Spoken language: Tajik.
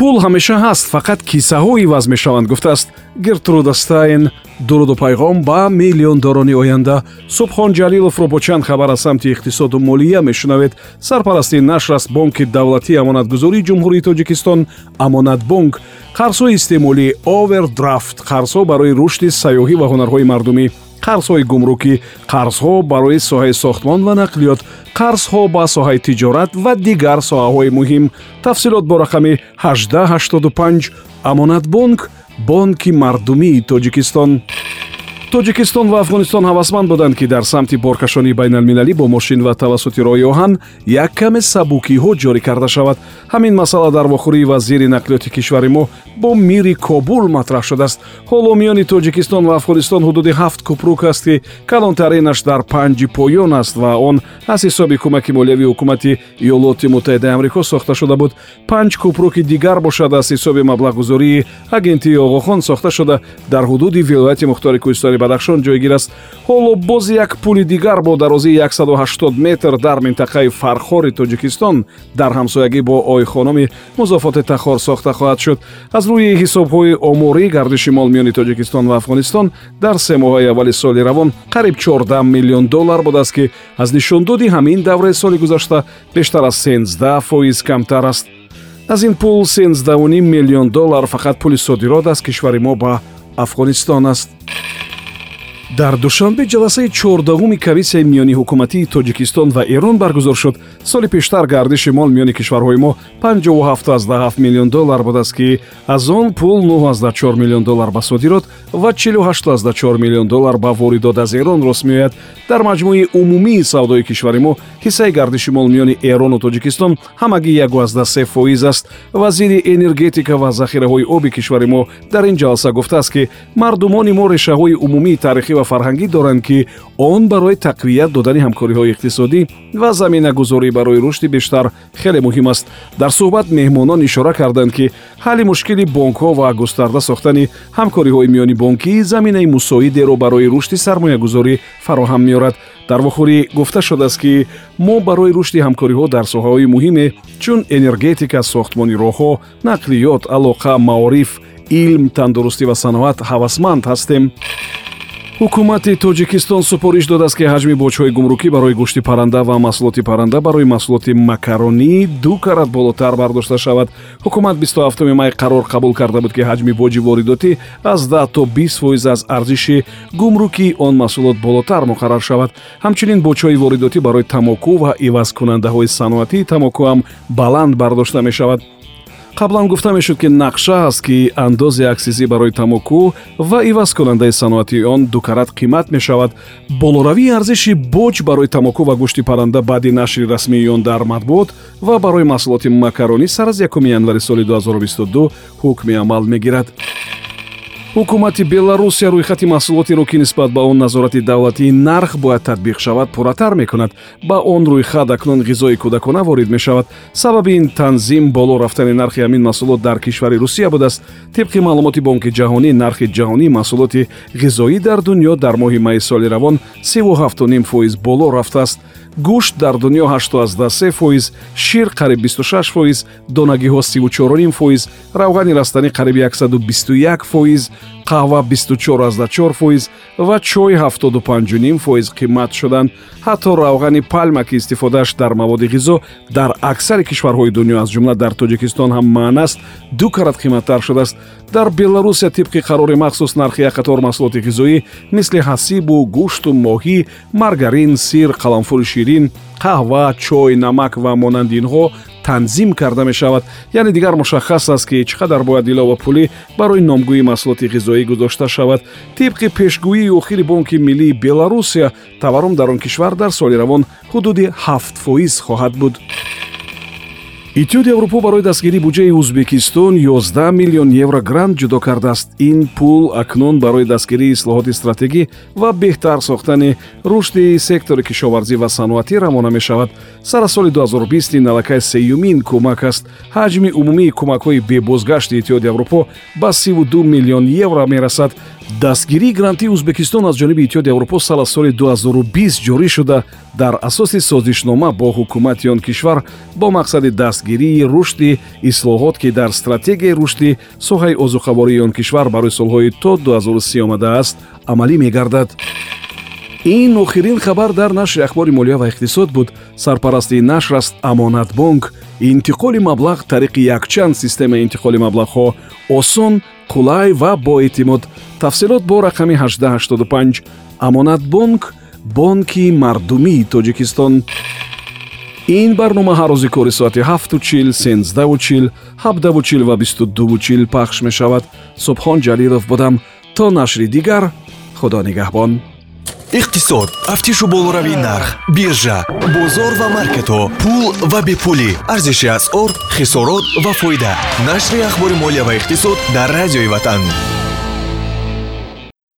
пул ҳамеша ҳаст фақат киссаҳо иваз мешаванд. Гуфтааст гертруда стайн дуруду пайғом ба миллиондорони оянда. Субҳон ҷалиловро бо чанд хабар аз самти иқтисоду молия мешунавед. Сарпарасти нашр аст бонки давлатии амонатгузории ҷумҳурии тоҷикистон амонатбонк қарзҳои истеъмолӣ овердрафт. Қарзҳо барои рушди сайёҳӣ ва ҳунарҳои мардумӣ қарзҳои гумрукӣ қарзҳо барои соҳаи сохтмон ва нақлиёт қарзҳо ба соҳаи тиҷорат ва дигар соҳаҳои муҳим. Тафсилот бо рақами 1885 амонатбонк бонки мардумии тоҷикистон тоҷикистон ва афғонистон ҳавасманд буданд ки дар самти боркашонии байналмилалӣ бо мошин ва тавассути роҳи оҳан як каме сабукиҳо ҷорӣ карда шавад. Ҳамин масъала дар вохӯрии вазири нақлиёти кишвари мо бо мири кобул матраҳ шудааст. Ҳоло миёни тоҷикистон ва афғонистон ҳудуди ҳафт купрук аст ки калонтаринаш дар панҷи поён аст ва он аз ҳисоби кӯмаки молиявии ҳукумати иёлоти муттаҳидаи амрико сохта шуда буд. Панҷ купруки дигар бошад аз ҳисоби маблағгузории агентии оғохон сохта шуда. Дар ҳудуди вилояти мухтори кӯҳистони бадахшон ҷойгир аст. ҳоло боз як пули дигар бо дарозии 180 метр дар минтақаи фархори тоҷикистон дар ҳамсоягӣ бо ойхономи музофоти тахор сохта хоҳад шуд. аз рӯи ҳисобҳои оморӣ гардиши мол миёни тоҷикистон ва афғонистон дар се моҳаи аввали соли равон қариб 14 миллион доллар будааст ки аз нишондоди ҳамин давраи соли гузашта бештар аз 13 фоиз камтар аст. аз ин пул 13 миллион доллар фақат пули содирот аз кишвари мо ба афғонистон аст дар душанбе ҷаласаи чордаҳуми комиссияи миёни ҳукуматии тоҷикистон ва эрон баргузор шуд. Соли пештар гардиши мол миёни кишварҳои мо 57 миллион доллар будааст ки аз он пул 94 миллион доллар ба содирот ва 48 миллион доллар ба воридот аз эрон рост меояд. Дар маҷмӯи умумии савдои кишвари мо ҳиссаи гардиши мол миёни эрону тоҷикистон ҳамагӣ 13 фоиз аст. Вазири энергетика ва захираҳои оби кишвари мо дар ин ҷаласа гуфтааст ки мардумони мо решаҳои умумии таърихӣ ва фарҳангӣ доранд ки он барои тақвият додани ҳамкориҳои иқтисодӣ ва заминагузорӣ барои рушди бештар хеле муҳим аст. Дар суҳбат меҳмонон ишора карданд ки ҳалли мушкили бонкҳо ва густарда сохтани ҳамкориҳои миёни бонкӣ заминаи мусоидеро барои рушди сармоягузорӣ фароҳам меорад. Дар вохӯрӣ гуфта шудааст ки мо барои рушди ҳамкориҳо дар соҳаҳои муҳиме чун энергетика сохтмони роҳҳо нақлиёт алоқа маориф илм тандурустӣ ва саноат ҳавасманд ҳастем ҳукумати тоҷикистон супориш додааст ки ҳаҷми боҷҳои гумрукӣ барои гӯшти парранда ва маҳсулоти парранда барои маҳсулоти макаронӣ ду карат болотар бардошта шавад. Ҳукумат 27 май қарор қабул карда буд ки ҳаҷми боҷи воридотӣ аз 10 то 20 фоиз аз арзиши гумрукии он маҳсулот болотар муқаррар шавад. Ҳамчунин боҷҳои воридотӣ барои тамоку ва ивазкунандаҳои саноатии тамоку ҳам баланд бардошта мешавад қаблан гуфта мешуд ки нақша аст ки андози аксизӣ барои тамоку ва ивазкунандаи саноати он дукарат қимат мешавад. Болоравии арзиши боҷ барои тамоку ва гӯшти парранда баъди нашри расмии он дар матбуот ва барои маҳсулоти макаронӣ сар аз 1 январи соли 2022 ҳукми амал мегирад ҳукумати беларусия рӯйхати маҳсулотеро ки нисбат ба он назорати давлатии нарх бояд татбиқ шавад пурратар мекунад. Ба он рӯйхат акнун ғизои кӯдакона ворид мешавад. Сабаби ин танзим боло рафтани нархи ҳамин маҳсулот дар кишвари русия будааст. Тибқи маълумоти бонки ҷаҳонӣ нархи ҷаҳонии маҳсулоти ғизоӣ дар дунё дар моҳи майи соли равон 37 фоиз боло рафтааст. Гӯшт дар дунё 83 фоиз шир қариб 26 фоиз донагиҳо 34 фоиз равғани растанӣ қариби 121 фоиз қаҳва 24 фоиз ва чой 75 фоиз қимат шуданд. Ҳатто равғани палма ки истифодааш дар маводи ғизо дар аксари кишварҳои дунё аз ҷумла дар тоҷикистон ҳам маън аст ду карат қиматтар шудааст. Дар беларусия тибқи қарори махсус нархи як қатор маҳсулоти ғизоӣ мисли ҳасибу гӯшту моҳӣ маргарин сир қаламфури ширин қаҳва чой намак ва монанди инҳо танзим карда мешавад. Яъне дигар мушаххас аст ки чӣ қадар бояд илова пулӣ барои номгӯии маҳсулоти ғизоӣ гузошта шавад. Тибқи пешгӯии охири бонки миллии беларусия таворум дар он кишвар дар соли равон ҳудуди 7 фоиз хоҳад буд иттиҳоди аврупо барои дастгирии буҷаи ӯзбекистон 11 миллион евро грант ҷудо кардааст. Ин пул акнун барои дастгирии ислоҳоти стратегӣ ва беҳтар сохтани рушди сектори кишоварзӣ ва саноатӣ равона мешавад. Сара соли 2020 ин аллакай сеюмин кӯмак аст. Ҳаҷми умумии кӯмакҳои бебозгашти иттиҳоди аврупо ба 32 миллион евро мерасад. Дастгирии грантии ӯзбекистон аз ҷониби иттиҳоди аврупо сала соли 2020 ҷорӣ шуда. Дар асоси созишнома бо ҳукумати он кишвар бо мақсади дастгирии рушди ислоҳот ки дар стратегияи рушди соҳаи озуқавории он кишвар барои солҳои то 2030 омадааст амалӣ мегардад. Ин охирин хабар дар нашри ахбори молия ва иқтисод буд. Сарпарасти нашр аст амонатбонк интиқоли маблағ тариқи якчанд системаи интиқоли маблағҳо осон қулай ва боэътимод тафсилот бо рақами 1885 амонатбонк бонки мардумии тоҷикистон ин барнома ҳар рӯзи кори соати 7чил 1сенздаучил 7давучил ва 22чил пахш мешавад. Субҳон ҷалилов будам. То нашри дигар худо нигаҳбон. Иқтисод. Тафтишу болоравии нарх биржа бозор ва маркетҳо пул ва бепулӣ. Арзиши асъор хисорот ва фоида. Нашри ахбори молия ва иқтисод дар радиои ватан